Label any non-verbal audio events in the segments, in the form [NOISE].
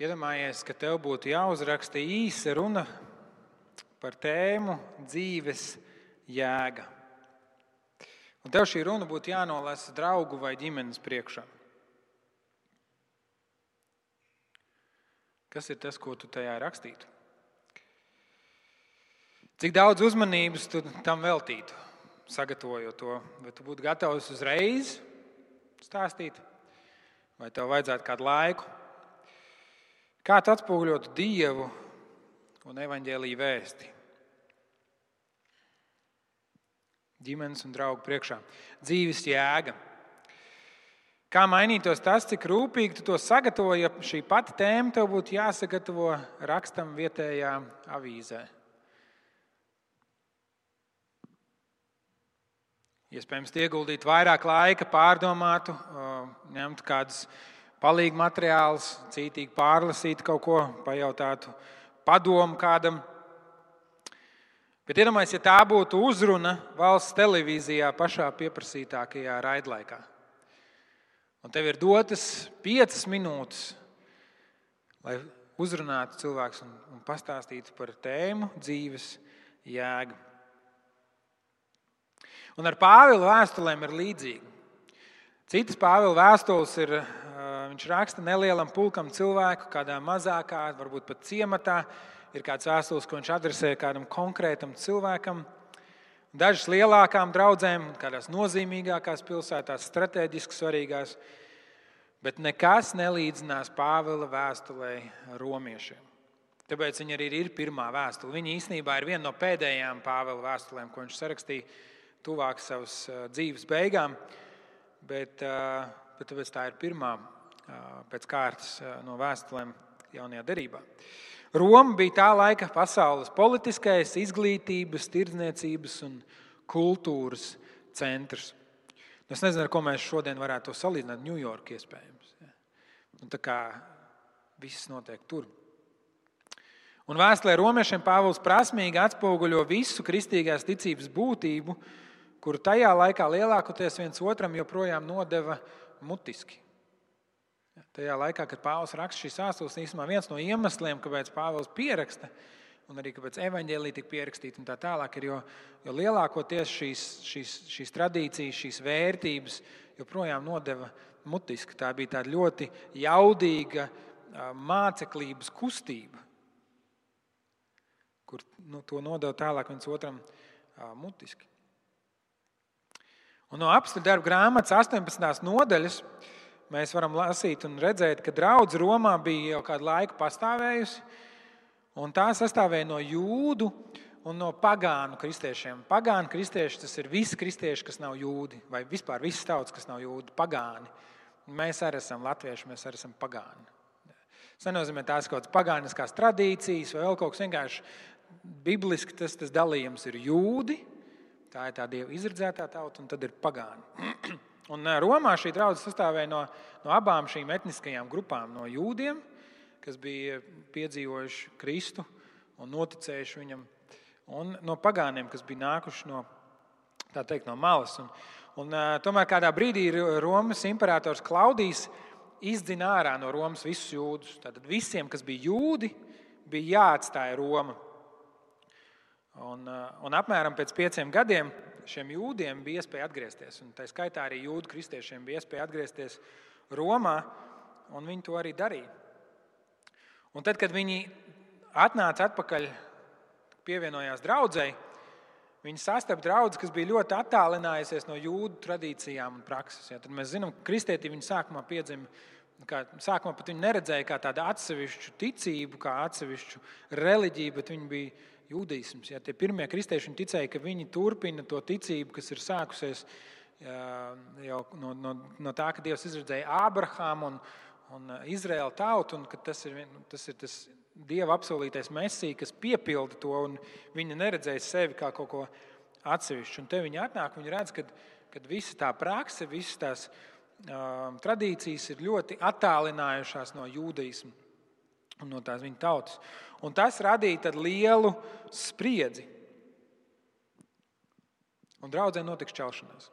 Iedomājies, ka tev būtu jāuzraksta īsa runa par tēmu dzīves jēga. Un tev šī runa būtu jānolasa draugu vai ģimenes priekšā. Kas ir tas, ko tu tajā rakstītu? Cik daudz uzmanības tu tam veltītu, sagatavojot to? Vai tu būtu gatavs uzreiz stāstīt, vai tev vajadzētu kādu laiku? Kā tu atspoguļotu Dievu un evaņģēlīju vēsti? Ģimenes un draugu priekšā. Dzīves jēga. Kā mainītos tas, cik rūpīgi tu to sagatavo, ja šī pati tēma tev būtu jāsagatavo rakstam vietējā avīzē? Iespējams, ieguldīt vairāk laika, pārdomātu, ņemtu kādus palīgu materiālus, cītīgi pārlasītu kaut ko, pajautātu padomu kādam. Bet iedomājieties, ja tā būtu uzruna valsts televīzijā pašā pieprasītākajā raidlaikā. Un tev ir dotas piecas minūtes, lai uzrunātu cilvēkus un, un pastāstītu par tēmu dzīves jēgu. Un ar Pāvila vēstulēm ir līdzīgi. Citas Pāvila vēstules ir, viņš raksta nelielam pulkam cilvēku, kādā mazākā, varbūt pat ciematā. Ir kāds vēstules, ko viņš adresē kādam konkrētam cilvēkam. Dažas lielākām draudzēm, kādās nozīmīgākās pilsētās, strateģiski svarīgās, bet nekas nelīdzinās Pāvila vēstulē romiešiem. Tāpēc viņa arī ir pirmā vēstule. Viņa īstenībā ir viena no pēdējām Pāvila vēstulēm, ko viņš sarakstīja tuvāk savas dzīves beigām, bet, bet tāpēc tā ir pirmā pēc kārtas no vēstulēm jaunajā derībā. Roma bija tā laika pasaules politiskais, izglītības, tirdzniecības un kultūras centrs. Nu, es nezinu, ar ko mēs šodien varētu to salīdzināt. Ņujorka iespējams. Nu, tā kā viss notiek tur. Un vēstulē romiešiem Pāvils prasmīgi atspoguļo visu kristīgās ticības būtību, kuru tajā laikā lielākoties viens otram joprojām nodeva mutiski. Tajā laikā, kad Pāvils raksta šīs vēstules, īstenībā viens no iemesliem, kāpēc Pāvils pieraksta, un arī kāpēc evaņģēlīja tika pierakstīta un tā tālāk, ir, jo, jo lielākoties šīs, šīs, šīs tradīcijas, šīs vērtības joprojām nodeva mutiski. Tā bija tāda ļoti jaudīga māceklības kustība, kur nu, to nodeva tālāk viens otram mutiski. Un no apstākļu darba grāmatas 18. nodaļas mēs varam lasīt un redzēt, ka draudz Romā bija jau kādu laiku pastāvējusi, un tā sastāvēja no jūdu un no pagānu kristiešiem. Pagānu kristieši tas ir visi kristieši, kas nav jūdi, vai vispār visas tautas, kas nav jūdi, pagāni. Mēs arī esam latvieši, mēs arī esam pagāni. Tas nenozīmē tās kaut kādas pagāniskās tradīcijas vai vēl kaut kas vienkārši bibliski. Tas, tas dalījums ir jūdi, tā ir tā dieva izredzētā tauta, un tad ir pagāni. [CLEARS THROAT] Un Romā šī draudzene sastāvēja no, no abām šīm etniskajām grupām, no jūdiem, kas bija piedzīvojuši Kristu un noticējuši viņam, un no pagāniem, kas bija nākuši no, teikt, no malas. Un, un, tomēr kādā brīdī Romas imperators Klaudijs izdzina ārā no Romas visus jūdus. Tātad visiem, kas bija jūdi, bija jāatstāj Roma. Un, un apmēram pēc pieciem gadiem šiem jūdiem bija iespēja atgriezties. Un tā skaitā arī jūdu kristiešiem bija iespēja atgriezties Romā, un viņi to arī darīja. Un tad, kad viņi atnāca atpakaļ, pievienojās draudzēji, viņi sastapa draugu, kas bija ļoti attālinājusies no jūdu tradīcijām un prakses. Ja, tad mēs zinām, ka kristietība viņa sākumā piedzima. Kā, sākumā pat viņi neredzēja kā tādu atsevišķu ticību, kā atsevišķu reliģiju, bet viņi bija jūdisms. Ja, tie pirmie kristieši ticēja, ka viņi turpina to ticību, kas ir sākusies jau no, no, no tā, ka Dievs izredzēja Ābrahāmu un, un Izraēlu tautu, un ka tas ir, tas ir tas Dieva apsolītais mesija, kas piepilda to, un viņi neredzēja sevi kā kaut ko atsevišķu. Un te viņi atnāk, viņi redz, ka, ka visa tā prakse, visas tās uh, tradīcijas ir ļoti attālinājušās no jūdaisma un no tās viņa tautas. Un tas radīja lielu spriedzi. Un draudzē notiks čelšanās.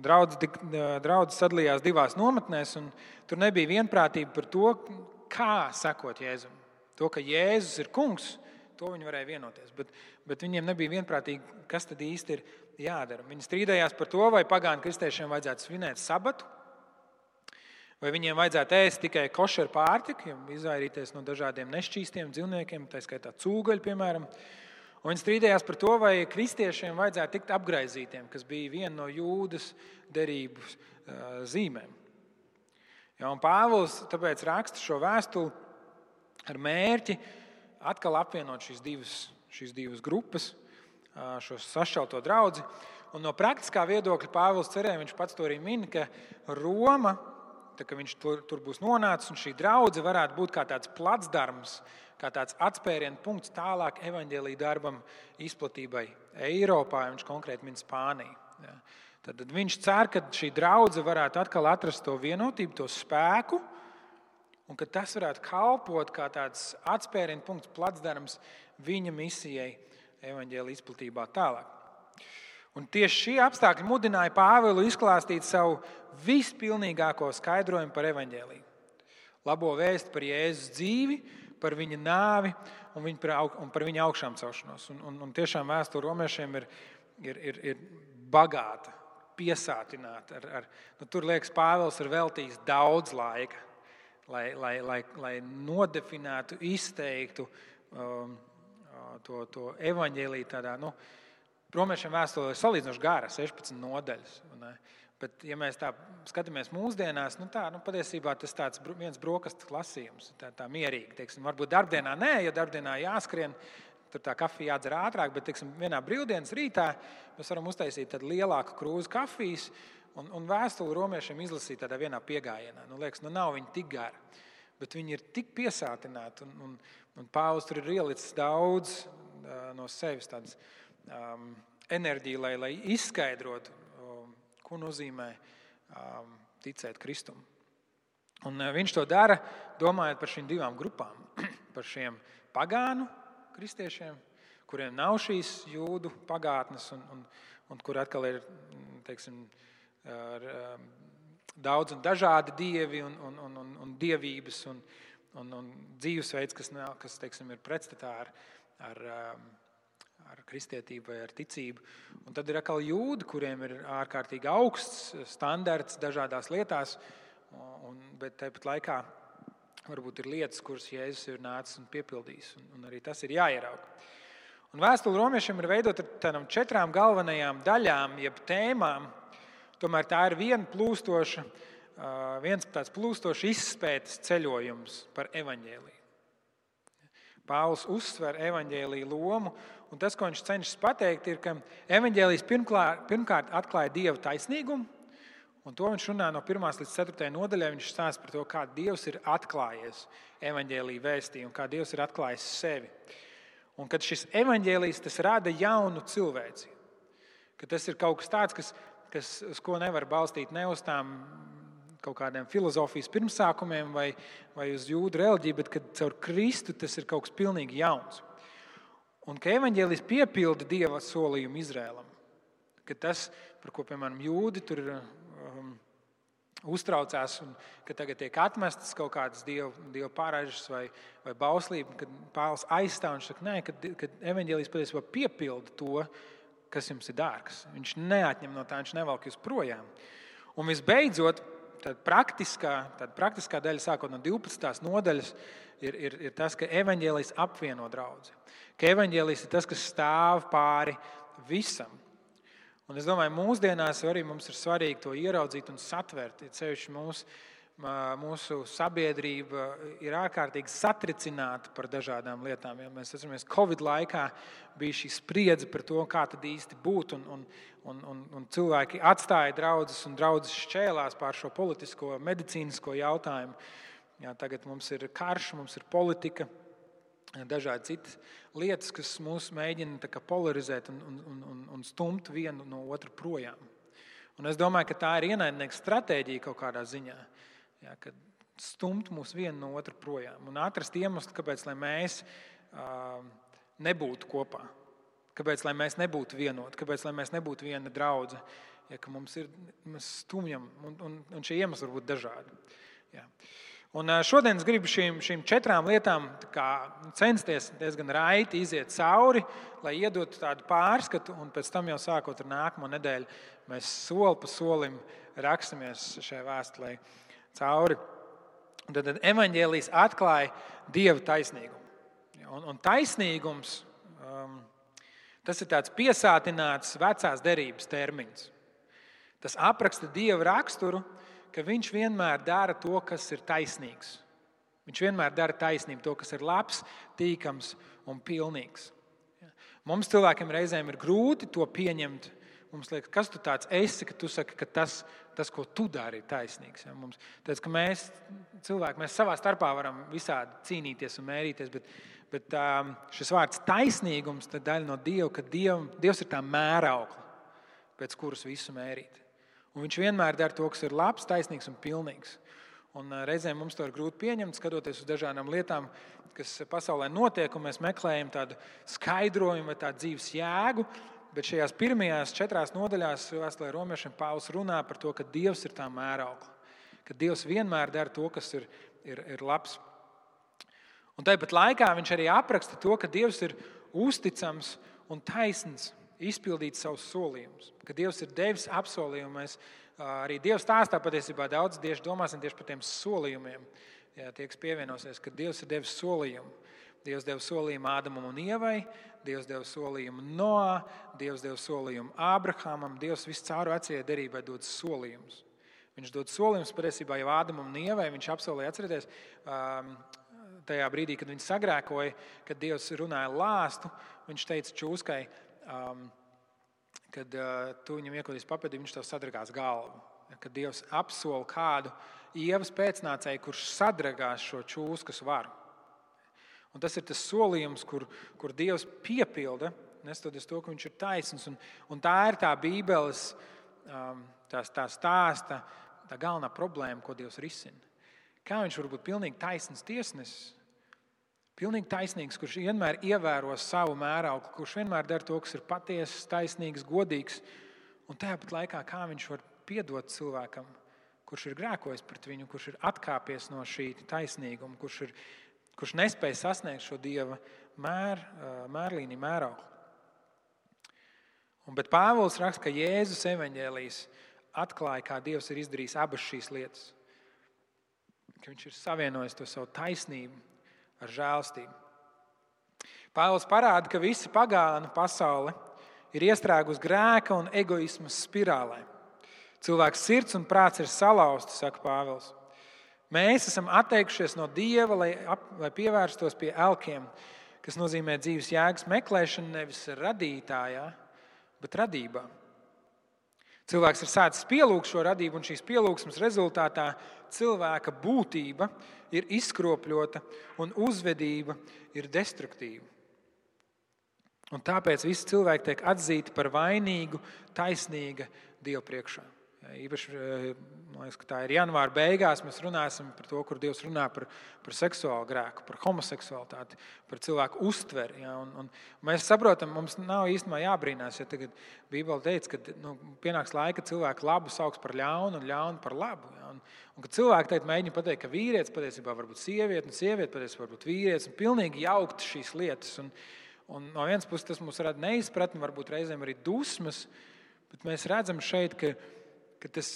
Draudz, draudz sadalījās divās nometnēs, un tur nebija vienprātība par to, kā sekot Jēzum. To, ka Jēzus ir kungs, to viņi varēja vienoties. Bet, bet viņiem nebija vienprātīgi, kas tad īsti ir jādara. Viņi strīdējās par to, vai pagānu kristiešiem vajadzētu svinēt sabatu, vai viņiem vajadzētu ēst tikai košeru pārtiku, izvairīties no dažādiem nešķīstiem dzīvniekiem, tā skaitā cūgaļu, piemēram. Un viņi strīdējās par to, vai kristiešiem vajadzētu tikt apgaizītiem, kas bija viena no jūdas derības zīmēm. Ja, Pāvils tāpēc raksta šo vēstuli ar mērķi atkal apvienot šīs divas, šīs divas grupas, šo sašķelto draugu. Un no praktiskā viedokļa Pāvils cerēja, viņš pats to arī min, ka Roma, tā, ka viņš tur, tur būs nonācis, šī draudzene varētu būt kā tāds placdarms, kā tāds atspērienu punkts tālāk evaņģēlīja darbam, izplatībai Eiropā, un viņš konkrēti min Spāniju. Ja. Tad viņš cer, ka šī draudzene varētu atkal atrast to vienotību, to spēku, un ka tas varētu kalpot kā tāds atspērienu punkts, placdarms viņa misijai evaņģēlī izplatībā tālāk. Un tieši šie apstākļi mudināja Pāvilu izklāstīt savu vispilnīgāko skaidrojumu par evaņģēlīju. Labo vēstu par Jēzus dzīvi, par viņa nāvi un, viņa par, aug, un par viņa augšām celšanos. Un, un, un tiešām vēsture romiešiem ir, ir, ir, ir bagāta, piesātināta. Ar, ar, nu, tur liekas, Pāvils ir veltījis daudz laika, lai, lai, lai, lai nodefinētu, izteiktu. Um, to, to evaņģēlīju tādā. Nu, Romiešiem vēstule ir salīdzinoši gara, 16 nodaļas. Un, bet, ja mēs tā skatāmies mūsdienās, nu tā, nu, patiesībā tas ir viens brokastu lasījums. Tā, tā mierīgi, teiksim, varbūt darbdienā nē, ja darbdienā jāskrien, tur tā kafija jādzer ātrāk, bet teiksim, vienā brīvdienas rītā mēs varam uztaisīt lielāku krūzi kafijas un, un vēstuli romiešiem izlasīt tādā vienā piegājienā. Nu, liekas, nu, nav viņi tik gari, bet viņi ir tik piesātināti un, un, Un Pāvils tur ir ielicis daudz no sevis tādas um, enerģiju, lai, lai izskaidrotu, um, ko nozīmē um, ticēt Kristum. Un uh, viņš to dara, domājot par šīm divām grupām. [CLEARS THROAT] par šiem pagānu kristiešiem, kuriem nav šīs jūdu pagātnes, un, un, un kur atkal ir teiksim, ar, um, daudz un dažādi dievi un, un, un, un, un dievības. Un, un, un dzīvesveids, kas, kas teiksim, ir pretstatā ar, ar, um, ar kristietību vai ar ticību. Un tad ir atkal jūdi, kuriem ir ārkārtīgi augsts standarts dažādās lietās, un, bet tāpat laikā varbūt ir lietas, kuras Jēzus ir nācis un piepildījis. Un, un arī tas ir jāierauga. Un vēstule romiešiem ir veidota ar tādām četrām galvenajām daļām, jeb tēmām. Tomēr tā ir viena plūstoša viens tāds plūstošs izpētes ceļojums par evaņģēlīju. Pāvils uzsver evaņģēlīju lomu, un tas, ko viņš cenšas pateikt, ir, ka evaņģēlījis pirmkārt atklāja dieva taisnīgumu, un to viņš runā no 1 līdz 4 nodaļai. Viņš stāsta par to, kā Dievs ir atklājies evaņģēlīja vēstī un kā Dievs ir atklājis sevi. Un kad šis evaņģēlijs tas rada jaunu cilvēci, ka tas ir kaut kas tāds, kas, kas, uz ko nevar balstīt ne uz tām kaut kādiem filozofijas pirmsākumiem vai, vai uz jūdu reliģiju, bet kad caur Kristu tas ir kaut kas pilnīgi jauns. Un ka evaņģēlis piepilda dieva solījumu Izrēlam, ka tas, par ko piemēram jūdi tur um, uztraucās, un ka tagad tiek atmestas kaut kādas dievu, dievu pārāžas vai, vai bauslība, kad Pāvils aizstāv un saka, nē, ka, ka evaņģēlis patiesībā piepilda to, kas jums ir dārgs. Viņš neatņem no tā, viņš nevelk jūs projām. Un visbeidzot, Tad praktiskā, tad praktiskā daļa, sākot no 12. nodaļas, ir, ir, ir tas, ka evaņģēlijs apvieno draugu. Ka evaņģēlijs ir tas, kas stāv pāri visam. Un es domāju, mūsdienās arī mums ir svarīgi to ieraudzīt un satvert. Ja ceļš mūsu mūsu sabiedrība ir ārkārtīgi satricināta par dažādām lietām. Ja mēs atceramies, Covid laikā bija šī spriedze par to, kā tad īsti būt. Un, un, un, un, un cilvēki atstāja draugus un draugus šķēlās pār šo politisko, medicīnisko jautājumu. Jā, tagad mums ir karš, mums ir politika, dažādi citas lietas, kas mūs mēģina polarizēt un, un, un, un stumt vienu no otru projām. Un es domāju, ka tā ir ienaidnieka stratēģija kaut kādā ziņā. Ja, kad stumt mūs vienu no otra projām un atrast iemeslu, kāpēc mēs uh, nebūtu kopā. Kāpēc mēs nebūtu vienoti, kāpēc mēs nebūtu viena draudzene, ja mums ir mēs stumjam, un, un, un šie iemesli var būt dažādi. Ja. Un šodien es gribu šīm, šīm četrām lietām kā, censties diezgan raiti iziet cauri, lai iedotu tādu pārskatu, un pēc tam jau sākot ar nākamo nedēļu, mēs soli pa solim rakstamies šai vēstulē cauri. Tad, tad evanģēlijas atklāja dieva taisnīgumu. Un, un taisnīgums um, tas ir tāds piesātināts vecās derības termins. Tas apraksta dieva raksturu, ka viņš vienmēr dara to, kas ir taisnīgs. Viņš vienmēr dara taisnību, to, kas ir labs, tīkams un pilnīgs. Mums cilvēkiem reizēm ir grūti to pieņemt. Mums liekas, kas tu tāds esi, ka tu saki, ka tas, tas ko tu dari, ir taisnīgs. Ja? Mums, tāds, mēs, cilvēki, mēs savā starpā varam visādi cīnīties un mērīties, bet, bet um, šis vārds taisnīgums ir daļa no Dieva, ka Diev, Dievs ir tā mēraukla, pēc kuras visu mērīt. Un viņš vienmēr dara to, kas ir labs, taisnīgs un pilnīgs. Un reizēm mums to ir grūti pieņemt, skatoties uz dažādām lietām, kas pasaulē notiek, un mēs meklējam tādu skaidrojumu vai tādu dzīves jēgu. Bet šajās pirmajās četrās nodaļās vēsturē romiešiem Pāvils runā par to, ka Dievs ir tā mēraukla, ka Dievs vienmēr dara to, kas ir, ir, ir labs. Un tāpat laikā viņš arī apraksta to, ka Dievs ir uzticams un taisns izpildīt savus solījumus. Ka Dievs ir devis apsolījumu. Mēs arī Dievs stāstā patiesībā daudz tieši domāsim tieši par tiem solījumiem. Jā, tie, kas pievienosies, ka Dievs ir devis solījumu. Dievs deva solījumu Ādamam un Ievai, Dievs deva solījumu Noā, Dievs deva solījumu Ābrahamam. Dievs viscaur vecajai derībai dod solījumus. Viņš dod solījumus patiesībā jau Ādamam un Ievai. Viņš apsolīja atcerieties. Um, tajā brīdī, kad viņi sagrēkoja, kad Dievs runāja lāstu, viņš teica čūskai, um, kad uh, tu viņam iekodīs papēdi, viņš tev sadragās galvu. Kad Dievs apsola kādu ievas pēcnācēju, kurš sadragās šo čūskas varu. Un tas ir tas solījums, kur, kur Dievs piepilda, neskatoties to, ka viņš ir taisns. Un, un tā ir tā Bībeles um, tā, tā stāsta, tā galvenā problēma, ko Dievs risina. Kā viņš var būt pilnīgi taisns tiesnesis, Pilnīgi taisnīgs, kurš vienmēr ievēro savu mērauklu, kurš vienmēr dara to, kas ir patiesa, taisnīgs, godīgs. Un tāpat laikā, kā viņš var piedot cilvēkam, kurš ir grēkojis pret viņu, kurš ir atkāpies no šī taisnīguma, kurš, ir, kurš nespēja sasniegt šo dieva mēr, mērlīni, mērauklu. Un, bet Pāvils raksta, ka Jēzus evaņģēlijas atklāja, kā Dievs ir izdarījis abas šīs lietas. Ka viņš ir savienojis to savu taisnību ar žēlstību. Pāvils parāda, ka visa pagāna pasaule ir iestrēgusi grēka un egoisma spirālē. Cilvēks sirds un prāts ir salauzti, saka Pāvils. Mēs esam atteikušies no Dieva, lai, ap, lai pievērstos pie elkiem, kas nozīmē dzīves jēgas meklēšanu nevis radītājā, bet radībā. Cilvēks ir sācis pielūgt šo radību, un šīs pielūgsmes rezultātā cilvēka būtība ir izkropļota un uzvedība ir destruktīva. Un tāpēc visi cilvēki tiek atzīti par vainīgu, taisnīga Dieva priekšā. Īpaši eh, liekas, tā ir janvāra beigās. Mēs runāsim par to, kur Dievs runā par, par seksuālu grēku, par homoseksualitāti, par cilvēku uztveri. Ja, un, un mēs saprotam, mums nav īstenībā jābrīnās, ja tagad Bībele teica, ka nu, pienāks laika, cilvēku labu sauks par ļaunu un ļaunu par labu. Ja, un, un kad cilvēki teikt, mēģina pateikt, ka vīrietis patiesībā var būt sieviete, un sieviete patiesībā var būt vīrietis, un pilnīgi jaukt šīs lietas. Un, un no vienas puses tas mums rada neizpratni, varbūt reizēm arī dusmas, bet mēs redzam šeit, ka ka, tas,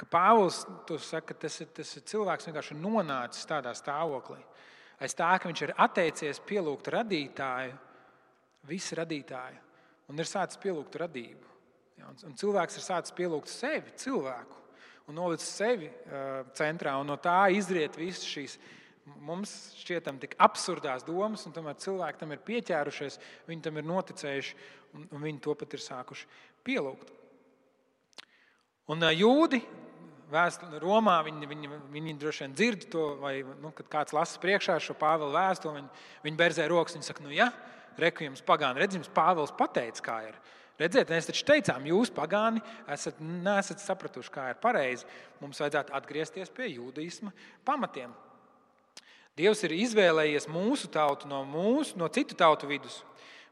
ka Pāvils saka, ka tas, ir, tas ir cilvēks vienkārši nonācis tādā stāvoklī. Aiz tā, ka viņš ir atteicies pielūgt radītāju, visu radītāju, un ir sācis pielūgt radību. Ja, un, un cilvēks ir sācis pielūgt sevi, cilvēku, un nolicis sevi uh, centrā, un no tā izriet visas šīs mums šķietam tik absurdās domas, un tomēr cilvēki tam ir pieķērušies, viņi tam ir noticējuši, un, un viņi to pat ir sākuši pielūgt. Un jūdi vēstuli Romā, viņi, viņi, viņi droši vien dzird to, vai nu, kad kāds lasa priekšā šo Pāvila vēstuli, viņi, viņi berzē rokas un saka, nu, ja, reku jums pagāni, redz, jums Pāvils pateica, kā ir. Redziet, mēs taču teicām, jūs pagāni esat, nesat sapratuši, kā ir pareizi. Mums vajadzētu atgriezties pie jūdaisma pamatiem. Dievs ir izvēlējies mūsu tautu no, mūsu, no citu tautu vidus,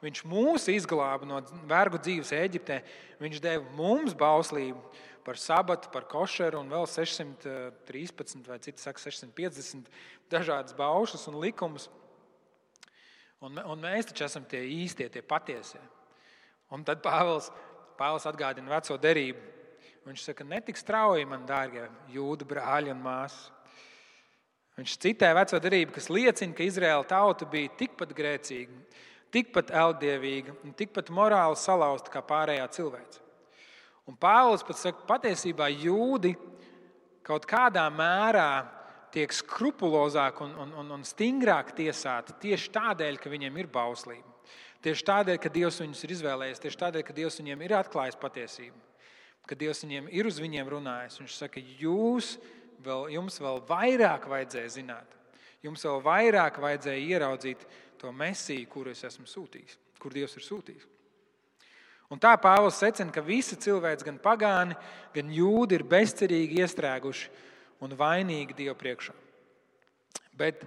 Viņš mūs izglāba no vergu dzīves Eģiptē. Viņš deva mums bauslību par sabatu, par košeru un vēl 613 vai citi saka 650 dažādas baušas un likumus. Un, un mēs taču esam tie īstie, tie patiesie. Un tad Pāvils, Pāvils atgādina veco derību. Viņš saka, netik strauji, man dārgie jūda brāļi un māsas. Viņš citē veco derību, kas liecina, ka Izraēla tauta bija tikpat grēcīga, tikpat elddievīga un tikpat morāli salauzta kā pārējā cilvēce. Un Pāvils pat saka, patiesībā jūdi kaut kādā mērā tiek skrupulozāk un, un, un, un stingrāk tiesāti tieši tādēļ, ka viņiem ir bauslība. Tieši tādēļ, ka Dievs viņus ir izvēlējies, tieši tādēļ, ka Dievs viņiem ir atklājis patiesību, ka Dievs viņiem ir uz viņiem runājis. Viņš saka, jūs vēl, jums vēl vairāk vajadzēja zināt, jums vēl vairāk vajadzēja ieraudzīt to mesiju, kuru es esmu sūtījis, kur Dievs ir sūtījis. Un tā Pāvils secina, ka visi cilvēki, gan pagāni, gan jūdi, ir bezcerīgi iestrēguši un vainīgi Dieva priekšā. Bet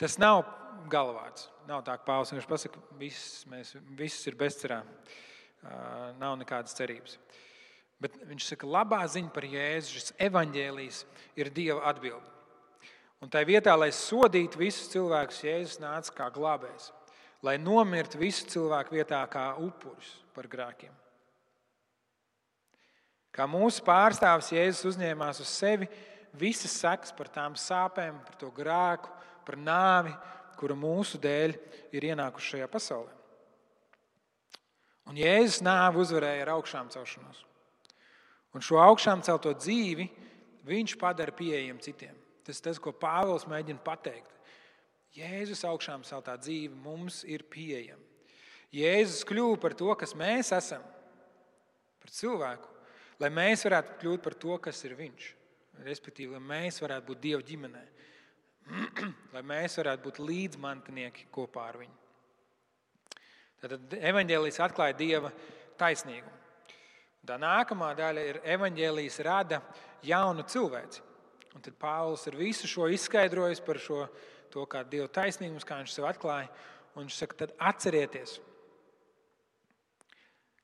tas nav galvāts. Nav tā, ka Pāvils vienkārši pasakā, ka viss, mēs, viss ir bezcerā. Nav nekādas cerības. Bet viņš saka, ka labā ziņa par Jēzu, šis evaņģēlijs, ir Dieva atbilde. Un tā vietā, lai sodītu visus cilvēkus, Jēzus nāca kā glābējs lai nomirtu visu cilvēku vietā kā upuris par grēkiem. Kā mūsu pārstāvis Jēzus uzņēmās uz sevi visas sekas par tām sāpēm, par to grēku, par nāvi, kura mūsu dēļ ir ienākuši šajā pasaulē. Un Jēzus nāvi uzvarēja ar augšām celšanos. Un šo augšām celto dzīvi viņš padara pieejamu citiem. Tas tas, ko Pāvils mēģina pateikt. Jēzus augšām celtā dzīve mums ir pieejama. Jēzus kļuva par to, kas mēs esam, par cilvēku, lai mēs varētu kļūt par to, kas ir Viņš. Respektīvi, lai mēs varētu būt Dieva ģimenē, [CLEARS THROAT] lai mēs varētu būt līdzmantinieki kopā ar Viņu. Tad evanģēlijas atklāja Dieva taisnīgumu. Tā nākamā daļa ir evanģēlijas rada jaunu cilvēci. Un tad Pāvils ir visu šo izskaidrojis par šo to kā Dieva taisnīgums, kā viņš sev atklāja. Un viņš saka, tad atcerieties,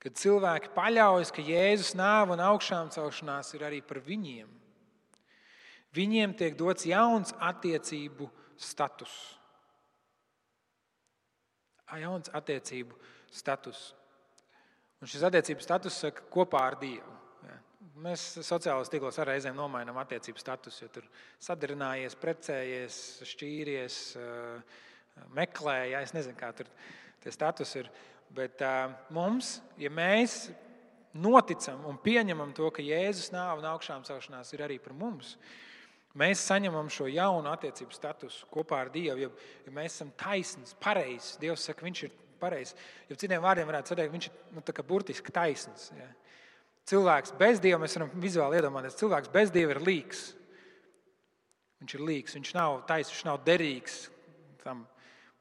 kad cilvēki paļaujas, ka Jēzus nāve un augšām celšanās ir arī par viņiem. Viņiem tiek dots jauns attiecību status. Jauns attiecību status. Un šis attiecību status saka kopā ar Dievu. Mēs sociālajos tīklos arī reizēm nomainām attiecību statusu. Ja tur sadarinājies, precējies, šķīries, eh, meklējies. Es nezinu, kā tur tie statusi ir. Bet uh, mums, ja mēs noticam un pieņemam to, ka Jēzus nāve un augšām celšanās ir arī par mums, mēs saņemam šo jaunu attiecību statusu kopā ar Dievu. Ja, ja mēs esam taisni, pareizi, Dievs saka, Viņš ir pareizs. Ja citiem vārdiem varētu teikt, Viņš ir nu, burtiski taisns. Ja. Cilvēks bez dieva, mēs varam vizuāli iedomāties, cilvēks bez dieva ir līks. Viņš ir līks, viņš nav taisnīgs, viņš nav derīgs tam.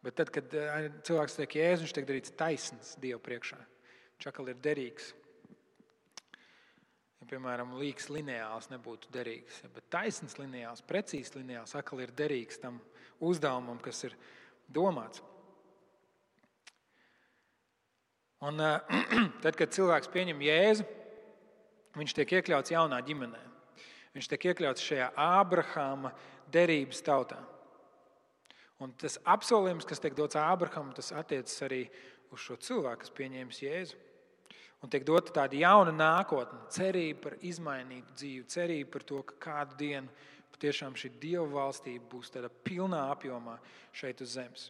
Bet tad, kad eh, cilvēks tiek jēzus, viņš tiek darīts taisns Dieva priekšā. Viņš atkal ir derīgs. Ja, piemēram, līks lineāls nebūtu derīgs, ja, bet taisns lineāls, precīzs lineāls atkal ir derīgs tam uzdevumam, kas ir domāts. Un, eh, [CLEARS THROAT] tad, kad cilvēks pieņem jēzu, Viņš tiek iekļauts jaunā ģimenē. Viņš tiek iekļauts šajā Ābrahāma derības tautā. Un tas apsolījums, kas tiek dots Ābrahamam, tas attiecas arī uz šo cilvēku, kas pieņēmis Jēzu. Un tiek dota tāda jauna nākotne, cerība par izmainītu dzīvi, cerība par to, ka kādu dienu patiešām šī Dieva valstība būs tādā pilnā apjomā šeit uz zemes.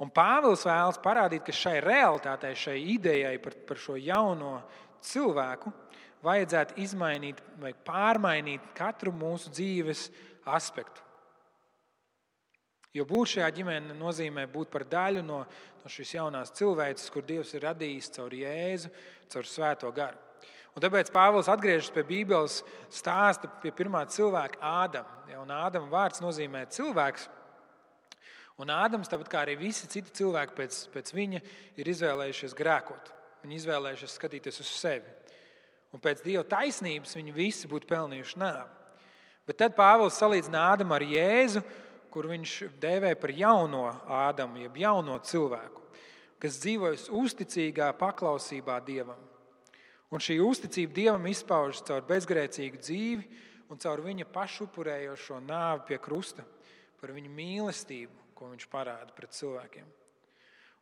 Un Pāvils vēlas parādīt, ka šai realitātei, šai idejai par, par šo jauno cilvēku vajadzētu izmainīt vai pārmainīt katru mūsu dzīves aspektu. Jo būt šajā ģimenē nozīmē būt par daļu no, no šīs jaunās cilvēces, kur Dievs ir radījis caur Jēzu, caur Svēto garu. Un tāpēc Pāvils atgriežas pie Bībeles stāsta pie pirmā cilvēka, Ādama. Ja, Ādama vārds nozīmē cilvēks. Un Ādams, tāpat kā arī visi citi cilvēki pēc, pēc viņa, ir izvēlējušies grēkot. Viņi izvēlējušies skatīties uz sevi. Un pēc Dieva taisnības viņi visi būtu pelnījuši nāvi. Bet tad Pāvils salīdzina Ādamu ar Jēzu, kur viņš dēvē par jauno Ādamu, jeb jauno cilvēku. kas dzīvojas uzticīgā paklausībā Dievam. Un šī uzticība Dievam izpaužas caur bezgrēcīgu dzīvi un caur viņa pašupurējošo nāvi pie krusta, par viņa mīlestību, ko viņš parāda pret cilvēkiem.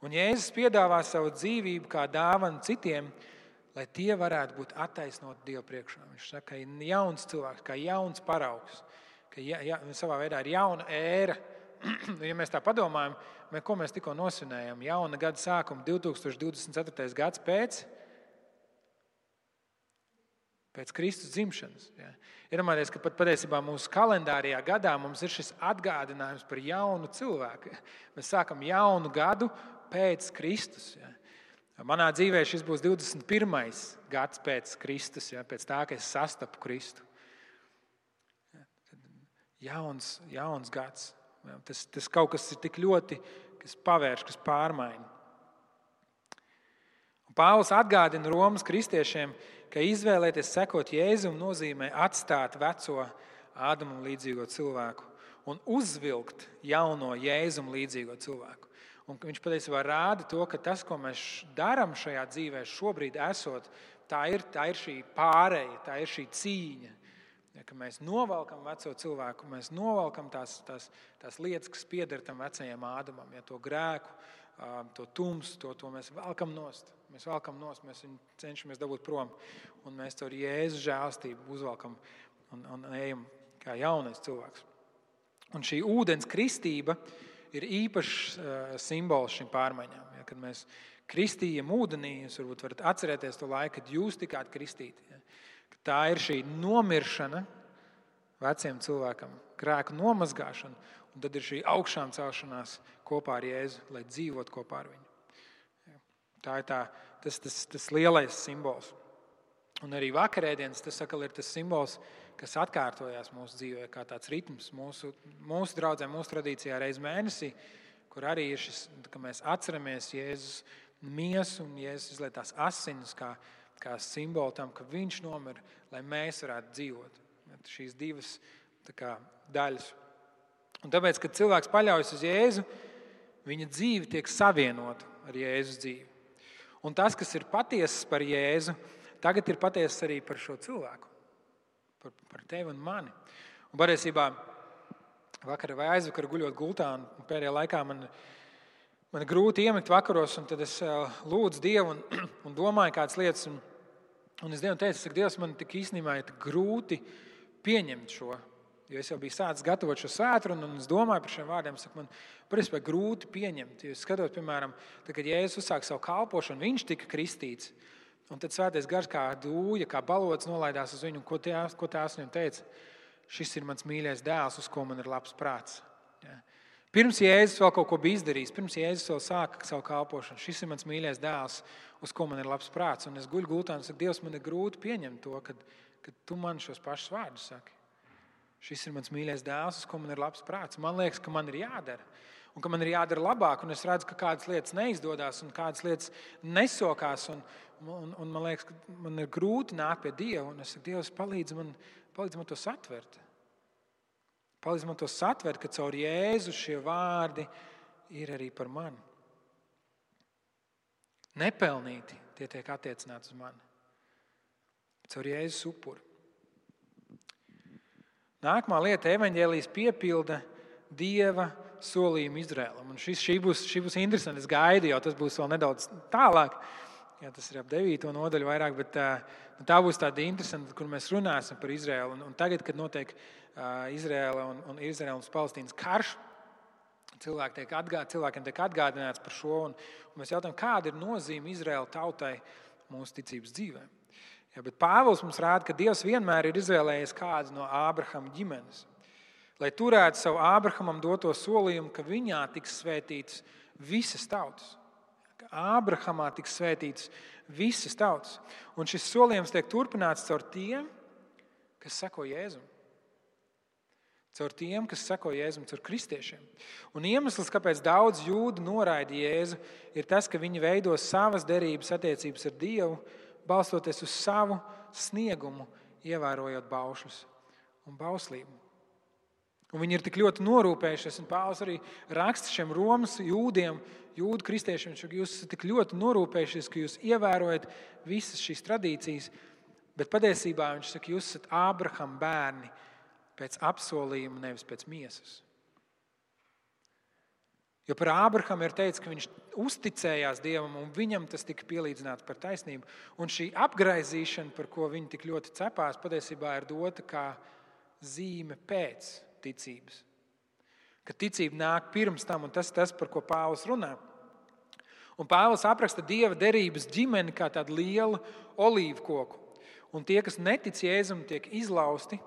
Un Jēzus piedāvā savu dzīvību kā dāvanu citiem, lai tie varētu būt attaisnoti Dieva priekšā. Viņš saka, ka ir jauns cilvēks, kā jauns paraugs, ka ja, ja, savā veidā ir jauna ēra. [CLEARS THROAT] ja mēs tā padomājam, mēs, ko mēs tikko nosvinējām, jauna gada sākuma, 2024. gads pēc pēc Kristus dzimšanas. Ja. Iedomājieties, ka pat patiesībā mūsu kalendārijā gadā mums ir šis atgādinājums par jaunu cilvēku. [LAUGHS] Mēs sākam jaunu gadu pēc Kristus. Ja. Manā dzīvē šis būs 21. gads pēc Kristus, ja, pēc tā, ka es sastapu Kristu. Jauns, jauns gads. Tas, tas kaut kas ir tik ļoti, kas pavērš, kas pārmaina. Pāvils atgādina Romas kristiešiem, ka izvēlēties sekot Jēzum nozīmē atstāt veco Ādamam līdzīgo cilvēku un uzvilkt jauno Jēzum līdzīgo cilvēku. Un viņš patiesībā rāda to, ka tas, ko mēs darām šajā dzīvē, šobrīd esot, tā ir, tā ir šī pārēja, tā ir šī cīņa. Ja, mēs novelkam veco cilvēku, mēs novelkam tās, tās, tās lietas, kas pieder tam vecajam ādamam, ja, to grēku, to tumsu, to, to mēs velkam nost. Mēs velkam nost, mēs viņu cenšamies dabūt prom. Un mēs to ar jēzus žēlstību uzvelkam un, un ejam kā jaunais cilvēks. Un šī ūdens kristība ir īpašs uh, simbols šīm pārmaiņām. Ja, kad mēs kristījam ūdenī, jūs varbūt varat atcerēties to laiku, kad jūs tikāt kristīti. Ja. Tā ir šī nomiršana veciem cilvēkam, grēku nomazgāšana, un tad ir šī augšām celšanās kopā ar Jēzu, lai dzīvotu kopā ar viņu. Tā ir tā, tas, tas, tas lielais simbols. Un arī vakarēdienas tas sakal, ir tas simbols, kas atkārtojās mūsu dzīvē, kā tāds ritms mūsu, mūsu draugiem, mūsu tradīcijā reizē mēnesī, kur arī ir šis, ka mēs atceramies Jēzus miesu un Jēzus izlietās asinis kā, kā simbolu tam, ka viņš nomira, lai mēs varētu dzīvot. Šīs divas kā, daļas. Un tāpēc, kad cilvēks paļaujas uz Jēzu, viņa dzīve tiek savienota ar Jēzus dzīvi. Un tas, kas ir patiesas par Jēzu, tagad ir patiesas arī par šo cilvēku, par, par tevi un mani. Un patiesībā vakar vai aizvakar guļot gultā, un pēdējā laikā man, man grūti iemigt vakaros, un tad es lūdzu Dievu un, [CLEARS THROAT] un domāju kādas lietas. Un, un es Dievam teicu, ka Dievs man tik īstenībā ir grūti pieņemt šo Jo es jau biju sācis gatavot šo sēklu, un es domāju par šiem vārdiem. Saku, man patiesībā grūti pieņemt. Jo es skatos, piemēram, tad, kad Jēzus uzsāka savu kalpošanu, viņš tika kristīts. Un tad svētais gars kā dūja, kā balots nolaidās uz viņu. Ko tās viņam teica? Šis ir mans mīļais dēls, uz ko man ir labs prāts. Ja. Pirms Jēzus vēl kaut ko bija izdarījis, pirms Jēzus vēl sāka savu kalpošanu. Šis ir mans mīļais dēls, uz ko man ir labs prāts. Un es guļu gultā un saku, Dievs, man ir grūti pieņemt to, ka, ka tu man šos pašus vārdus saki. Šis ir mans mīļais dēls, uz ko man ir labs prāts. Man liekas, ka man ir jādara. Un ka man ir jādara labāk, un es redzu, ka kādas lietas neizdodas, un kādas lietas nesokās. Un, un, un man liekas, ka man ir grūti nākt pie Dieva. Un es saku, Dievs, palīdzi man, palīdzi man to satvert. Palīdzi man to satvert, ka caur Jēzu šie vārdi ir arī par mani. Nepelnīti tie tiek attiecināti uz mani. Caur Jēzus upuri. Nākamā lieta - evaņģēlijas piepilda Dieva solījumu Izrēlam. Un šis, šī, būs, šī būs interesanti. Es gaidu, jau tas būs vēl nedaudz tālāk. Jā, tas ir ap 9. nodaļu vairāk, bet nu, tā būs tāda interesanta, kur mēs runāsim par Izraēlu. Un, un tagad, kad notiek uh, Izraēla un, un Izraēlas un Palestīnas karš, cilvēki tiek atgād, cilvēkiem tiek atgādināts par šo. Un, un mēs jautājam, kāda ir nozīme Izraēla tautai mūsu ticības dzīvēm. Ja, Pāvils mums rāda, ka Dievs vienmēr ir izvēlējies kādu no Ābrahama ģimenes, lai turētu savu Ābrahamam doto solījumu, ka viņā tiks svētītas visas tautas. Ābrahamā tiks svētītas visas tautas. Un šis solījums tiek turpināts caur tiem, kas seko Jēzum. Caur tiem, kas seko Jēzum, caur kristiešiem. Un iemesls, kāpēc daudz jūdu noraida Jēzu, ir tas, ka viņi veido savas derības attiecības ar Dievu balstoties uz savu sniegumu, ievērojot baušus un bauslību. Un viņi ir tik ļoti norūpējušies, un Pāvils arī raksta šiem Romas jūdiem, jūdu kristiešiem, ka jūs esat tik ļoti norūpējušies, ka jūs ievērojat visas šīs tradīcijas, bet patiesībā viņš saka, jūs esat Ābrahama bērni pēc apsolījuma, nevis pēc miesas. Jo par Ābrahāmu ir teikts, ka viņš uzticējās Dievam, un viņam tas tika pielīdzināts par taisnību. Un šī apgaizīšana, par ko viņi tik ļoti cepās, patiesībā ir dota kā zīme pēc ticības. Ka ticība nāk pirms tam, un tas ir tas, par ko Pāvils runā. Un Pāvils apraksta dieva derības ģimeni kā tādu lielu olīvu koku. Un tie, kas netic Jēzum, tiek izlausti,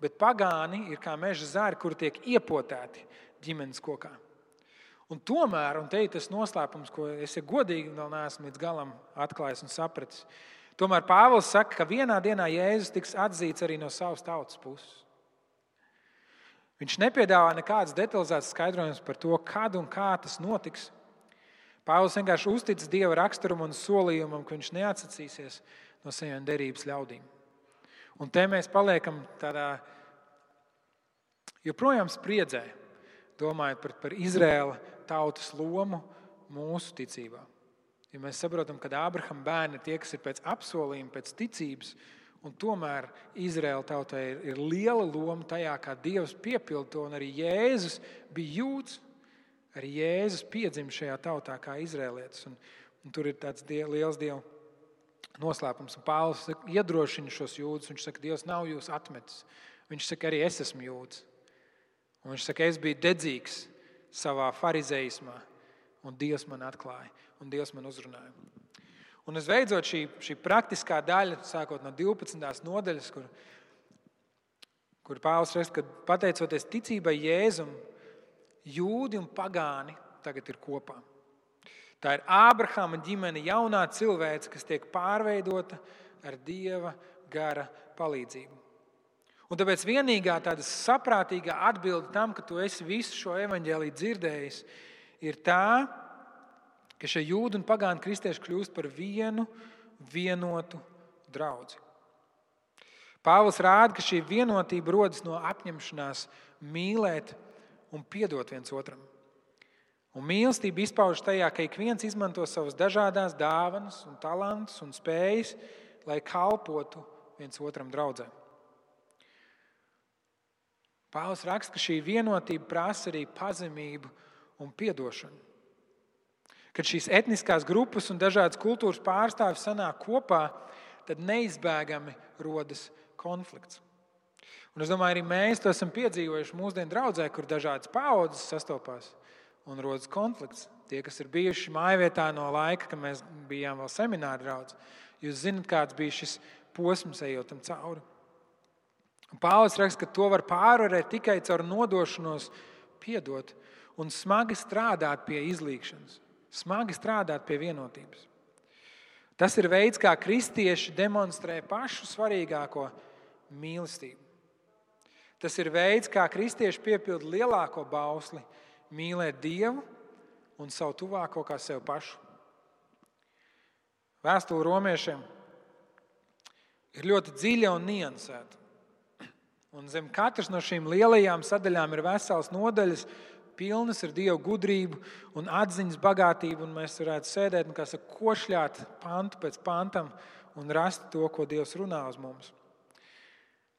bet pagāni ir kā meža zāri, kur tiek iepotēti ģimenes kokā. Un tomēr, un te ir tas noslēpums, ko es ja godīgi vēl neesmu līdz galam atklājis un sapratis. Tomēr Pāvils saka, ka vienā dienā Jēzus tiks atzīts arī no savas tautas puses. Viņš nepiedāvā nekādas detalizētas skaidrojumus par to, kad un kā tas notiks. Pāvils vienkārši uztic Dieva raksturam un solījumam, ka viņš neatsacīsies no saviem derības ļaudīm. Un te mēs paliekam tādā joprojām spriedzē, domājot par, par Izrēlu tautas lomu mūsu ticībā. Ja mēs saprotam, ka Ābrahama bērni ir tie, kas ir pēc apsolījuma, pēc ticības, un tomēr Izraēla tautai ir, ir liela loma tajā, kā Dievs piepilda to, arī Jēzus bija jūts. Arī Jēzus piedzima šajā tautā kā izrēlietis. Un, un tur ir tāds die, liels Dieva noslēpums. Pāvils iedrošina šos jūdzes. Viņš saka, Dievs nav jūs atmetis. Viņš saka, arī es esmu jūdzes. Un viņš saka, es biju dedzīgs savā farizējumā, un Dievs man atklāja, un Dievs man uzrunāja. Un visbeidzot, šī, šī praktiskā daļa, sākot no 12. nodaļas, kur, kur Pāvils raksta, ka pateicoties ticībai Jēzum, jūdi un pagāni tagad ir kopā. Tā ir Ābrahama ģimene, jaunā cilvēce, kas tiek pārveidota ar Dieva gara palīdzību. Un tāpēc vienīgā tāda saprātīgā atbilde tam, ka tu esi visu šo evaņģēlīju dzirdējis, ir tā, ka šie jūdi un pagāni kristieši kļūst par vienu vienotu draugu. Pāvils rāda, ka šī vienotība rodas no apņemšanās mīlēt un piedot viens otram. Un mīlestība izpaužas tajā, ka ik viens izmanto savas dažādas dāvanas, un talantus un spējas, lai kalpotu viens otram draudzēm. Pāvils raksta, ka šī vienotība prasa arī pazemību un atdošanu. Kad šīs etniskās grupas un dažādas kultūras pārstāvji sanāk kopā, tad neizbēgami rodas konflikts. Un es domāju, arī mēs to esam piedzīvojuši mūsdienu draudzē, kur dažādas paudzes sastopās un rodas konflikts. Tie, kas ir bijuši mājvietā no laika, kad mēs bijām vēl semināra draugi, jūs zinat, kāds bija šis posms, ejot tam cauri. Pāvils raksta, ka to var pārvarēt tikai caur nodošanos, piedot un smagi strādāt pie izlīkšanas, smagi strādāt pie vienotības. Tas ir veids, kā kristieši demonstrē pašu svarīgāko mīlestību. Tas ir veids, kā kristieši piepilda lielāko bausli - mīlēt Dievu un savu tuvāko kā sev pašu. Vēstule romiešiem ir ļoti dziļa un niansēta. Un zem katras no šīm lielajām sadaļām ir vesels nodaļas, pilnas ar dievu gudrību un atziņas bagātību. Un mēs varētu sēdēt un saka, košļāt pantu pēc pantam un rast to, ko Dievs runā uz mums.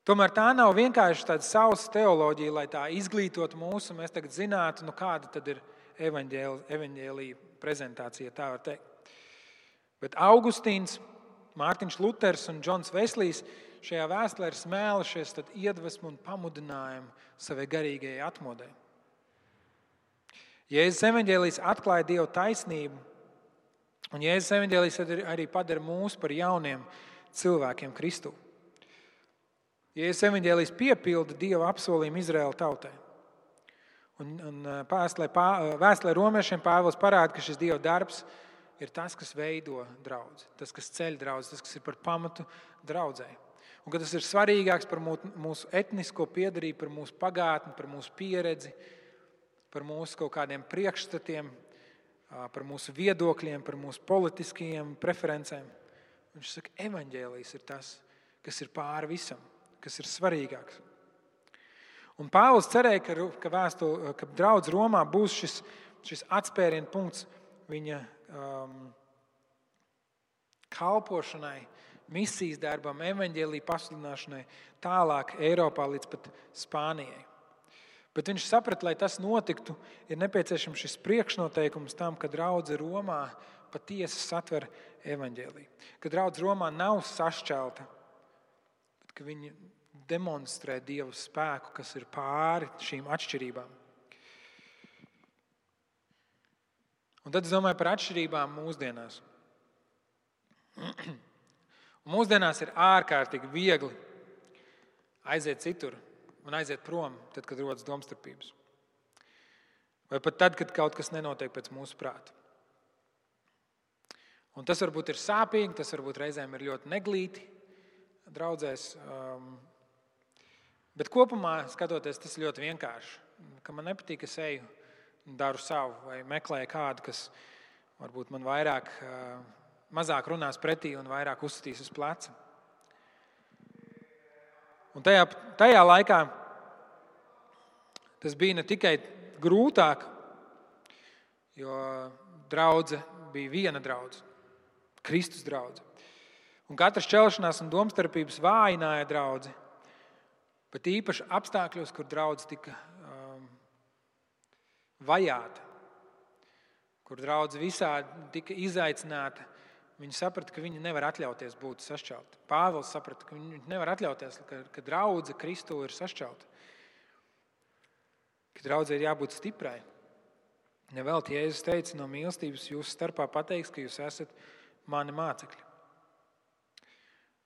Tomēr tā nav vienkārši tāda sausa teoloģija, lai tā izglītotu mūs, un mēs tagad zinātu, nu, kāda tad ir evaņģēlīja prezentācija, tā var teikt. Bet Augustīns, Mārtiņš Luters un Džons Veslijs šajā vēstulē ir smēlušies iedvesmu un pamudinājumu savai garīgajai atmodai. Jēzus evanģēlijas atklāja Dieva taisnību, un Jēzus evanģēlijas arī padara mūs par jauniem cilvēkiem Kristū. Jēzus evanģēlijas piepilda Dieva apsolījumu Izraēla tautai. Un, un vēstulē, vēstulē romiešiem Pāvils parāda, ka šis Dieva darbs ir tas, kas veido draugu, tas, kas ceļ draugu, tas, kas ir par pamatu draudzēji. Un ka tas ir svarīgāks par mūsu etnisko piedarību, par mūsu pagātni, par mūsu pieredzi, par mūsu kaut kādiem priekšstatiem, par mūsu viedokļiem, par mūsu politiskajiem preferencēm. Viņš saka, ka evaņģēlijs ir tas, kas ir pāri visam, kas ir svarīgāks. Un Pāvils cerēja, ka, ka, vēstu, ka draudz Romā būs šis, šis atspērienu punkts viņa um, kalpošanai, misijas darbam, evaņģēlīja pasludināšanai tālāk Eiropā līdz pat Spānijai. Bet viņš saprata, lai tas notiktu, ir nepieciešams šis priekšnoteikums tam, ka draudzene Romā patiesi satver evaņģēlīju. Ka draudzene Romā nav sašķelta, bet ka viņi demonstrē Dieva spēku, kas ir pāri šīm atšķirībām. Un tad es domāju par atšķirībām mūsdienās. Un [CLEARS THROAT] mūsdienās ir ārkārtīgi viegli aiziet citur un aiziet prom, tad, kad rodas domstarpības. Vai pat tad, kad kaut kas nenotiek pēc mūsu prāta. Un tas varbūt ir sāpīgi, tas varbūt reizēm ir ļoti neglīti draudzēs. Um, Bet kopumā skatoties, tas ir ļoti vienkārši. Ka man nepatīk, es eju un daru savu, vai meklēju kādu, kas varbūt man vairāk, mazāk runās pretī un vairāk uzsitīs uz pleca. Un tajā, tajā laikā tas bija ne tikai grūtāk, jo draudzene bija viena draudzene, Kristus draudzene. Un katras šķelšanās un domstarpības vājināja draudzeni. Bet īpaši apstākļos, kur draudzene tika um, vajāta, kur draudzene visādi tika izaicināta, viņi saprata, ka viņi nevar atļauties būt sašķelti. Pāvils saprata, ka viņi nevar atļauties, ka, ka draudzene Kristu ir sašķelta. Ka draudzene ir jābūt stiprai. Nevelti Jēzus teica, no mīlestības jūsu starpā pateiks, ka jūs esat mani mācekļi.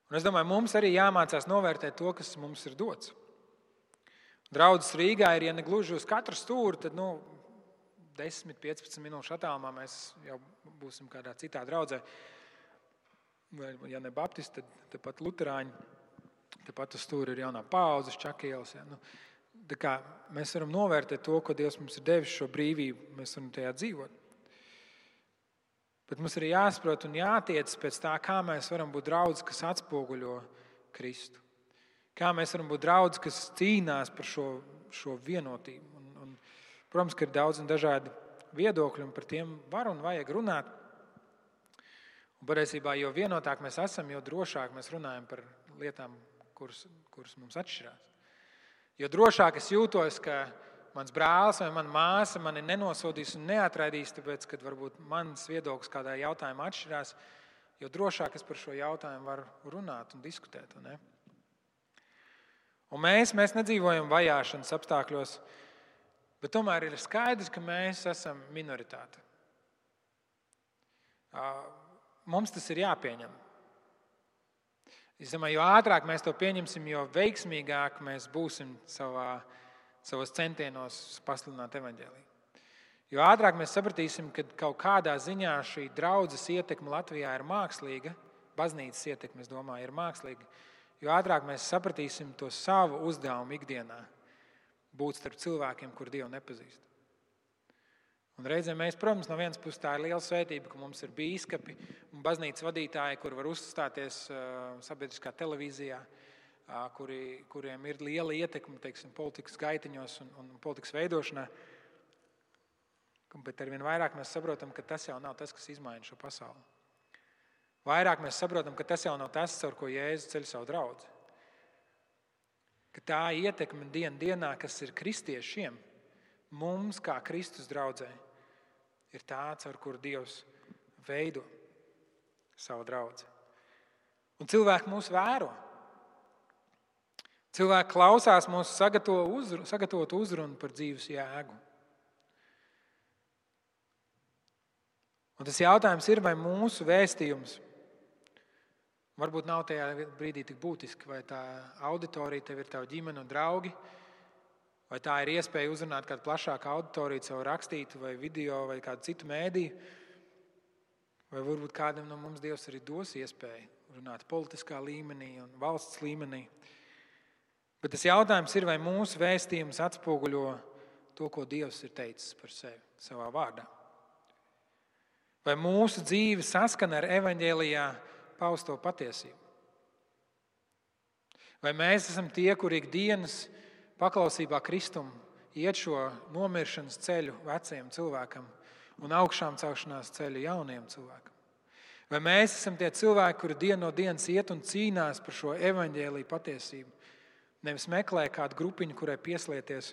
Un es domāju, mums arī jāmācās novērtēt to, kas mums ir dots. Draudzes Rīgā ir, ja ne gluži uz katru stūri, tad nu, 10, 15 minūšu attālumā mēs jau būsim kādā citā draudzē. Vai, ja ne Baptisti, tad, tad pat Lutāņi. Tepat uz stūra ir jaunā paudze, čakielas. Ja. Nu, mēs varam novērtēt to, ko Dievs mums ir devis šo brīvību. Mēs varam tajā dzīvot. Bet mums ir jāsaprot un jātiec pēc tā, kā mēs varam būt draugi, kas atspoguļo Kristu. Kā mēs varam būt draugi, kas cīnās par šo, šo vienotību. Un, un, protams, ka ir daudz un dažādi viedokļi, un par tiem var un vajag runāt. Un patiesībā, jo vienotāk mēs esam, jo drošāk mēs runājam par lietām, kuras, kuras mums atšķirās. Jo drošāk es jūtos, ka mans brālis vai mana māsa mani nenosodīs un neatraidīs, tāpēc, ka varbūt mans viedoklis kādā jautājumā atšķirās, jo drošāk es par šo jautājumu varu runāt un diskutēt. Un, un mēs, mēs nedzīvojam vajāšanas apstākļos, bet tomēr ir skaidrs, ka mēs esam minoritāte. Mums tas ir jāpieņem. Es domāju, jo ātrāk mēs to pieņemsim, jo veiksmīgāk mēs būsim savā savos centienos pasludināt evaņģēlīju. Jo ātrāk mēs sapratīsim, ka kaut kādā ziņā šī draudzes ietekme Latvijā ir mākslīga, baznīcas ietekme, es domāju, ir mākslīga, jo ātrāk mēs sapratīsim to savu uzdevumu ikdienā, būt starp cilvēkiem, kur Dievu nepazīst. Un reizēm mēs, protams, no vienas puses tā ir liela svētība, ka mums ir biskupi un baznīcas vadītāji, kur var uzstāties sabiedriskā televīzijā, kuri, kuriem ir liela ietekme teiksim, politikas gaitiņos un, un politikas veidošanā. Bet ar vien vairāk mēs saprotam, ka tas jau nav tas, kas izmaina šo pasauli. Vairāk mēs saprotam, ka tas jau nav tas, caur ko Jēzus ceļ savu draugu. Tā ietekme dien, dienā, kas ir kristiešiem, mums, kā Kristus draugai, ir tā, caur kuru Dievs veido savu draugu. Un cilvēki mūs vēro. Cilvēki klausās mūsu sagatavot uzrunu, sagatavot uzrunu par dzīves jēgu. Un tas jautājums ir, vai mūsu vēstījums varbūt nav tajā brīdī tik būtiski, vai tā auditorija tev ir tava ģimene un draugi, vai tā ir iespēja uzrunāt kādu plašāku auditoriju, caur rakstītu vai video vai kādu citu mēdīju, vai varbūt kādam no mums Dievs arī dos iespēju runāt politiskā līmenī un valsts līmenī. Bet tas jautājums ir, vai mūsu vēstījums atspoguļo to, ko Dievs ir teicis par sevi savā vārdā. Vai mūsu dzīve saskana ar evaņģēlijā pausto patiesību? Vai mēs esam tie, kuri ikdienas paklausībā Kristum iet šo nomiršanas ceļu veciem cilvēkam un augšām celšanās ceļu jauniem cilvēkam? Vai mēs esam tie cilvēki, kuri dienu no dienas iet un cīnās par šo evaņģēlīju patiesību? Nevis meklē kādu grupiņu, kurai pieslieties,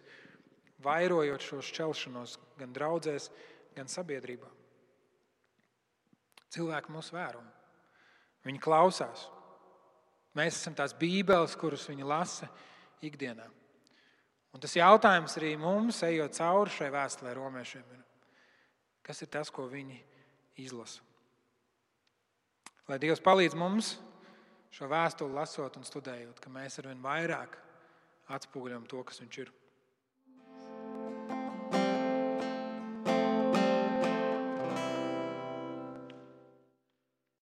vairojot šo šķelšanos gan draudzēs, gan sabiedrībā. Cilvēki mūs vēro, viņi klausās. Mēs esam tās bībeles, kuras viņi lasa ikdienā. Un tas jautājums arī mums, ejot cauri šai vēstulē, romiešiem, ir, kas ir tas, ko viņi izlasa. Lai Dievs palīdz mums šo vēstuli lasot un studējot, ka mēs arvien vairāk atspoguļojam to, kas Viņš ir.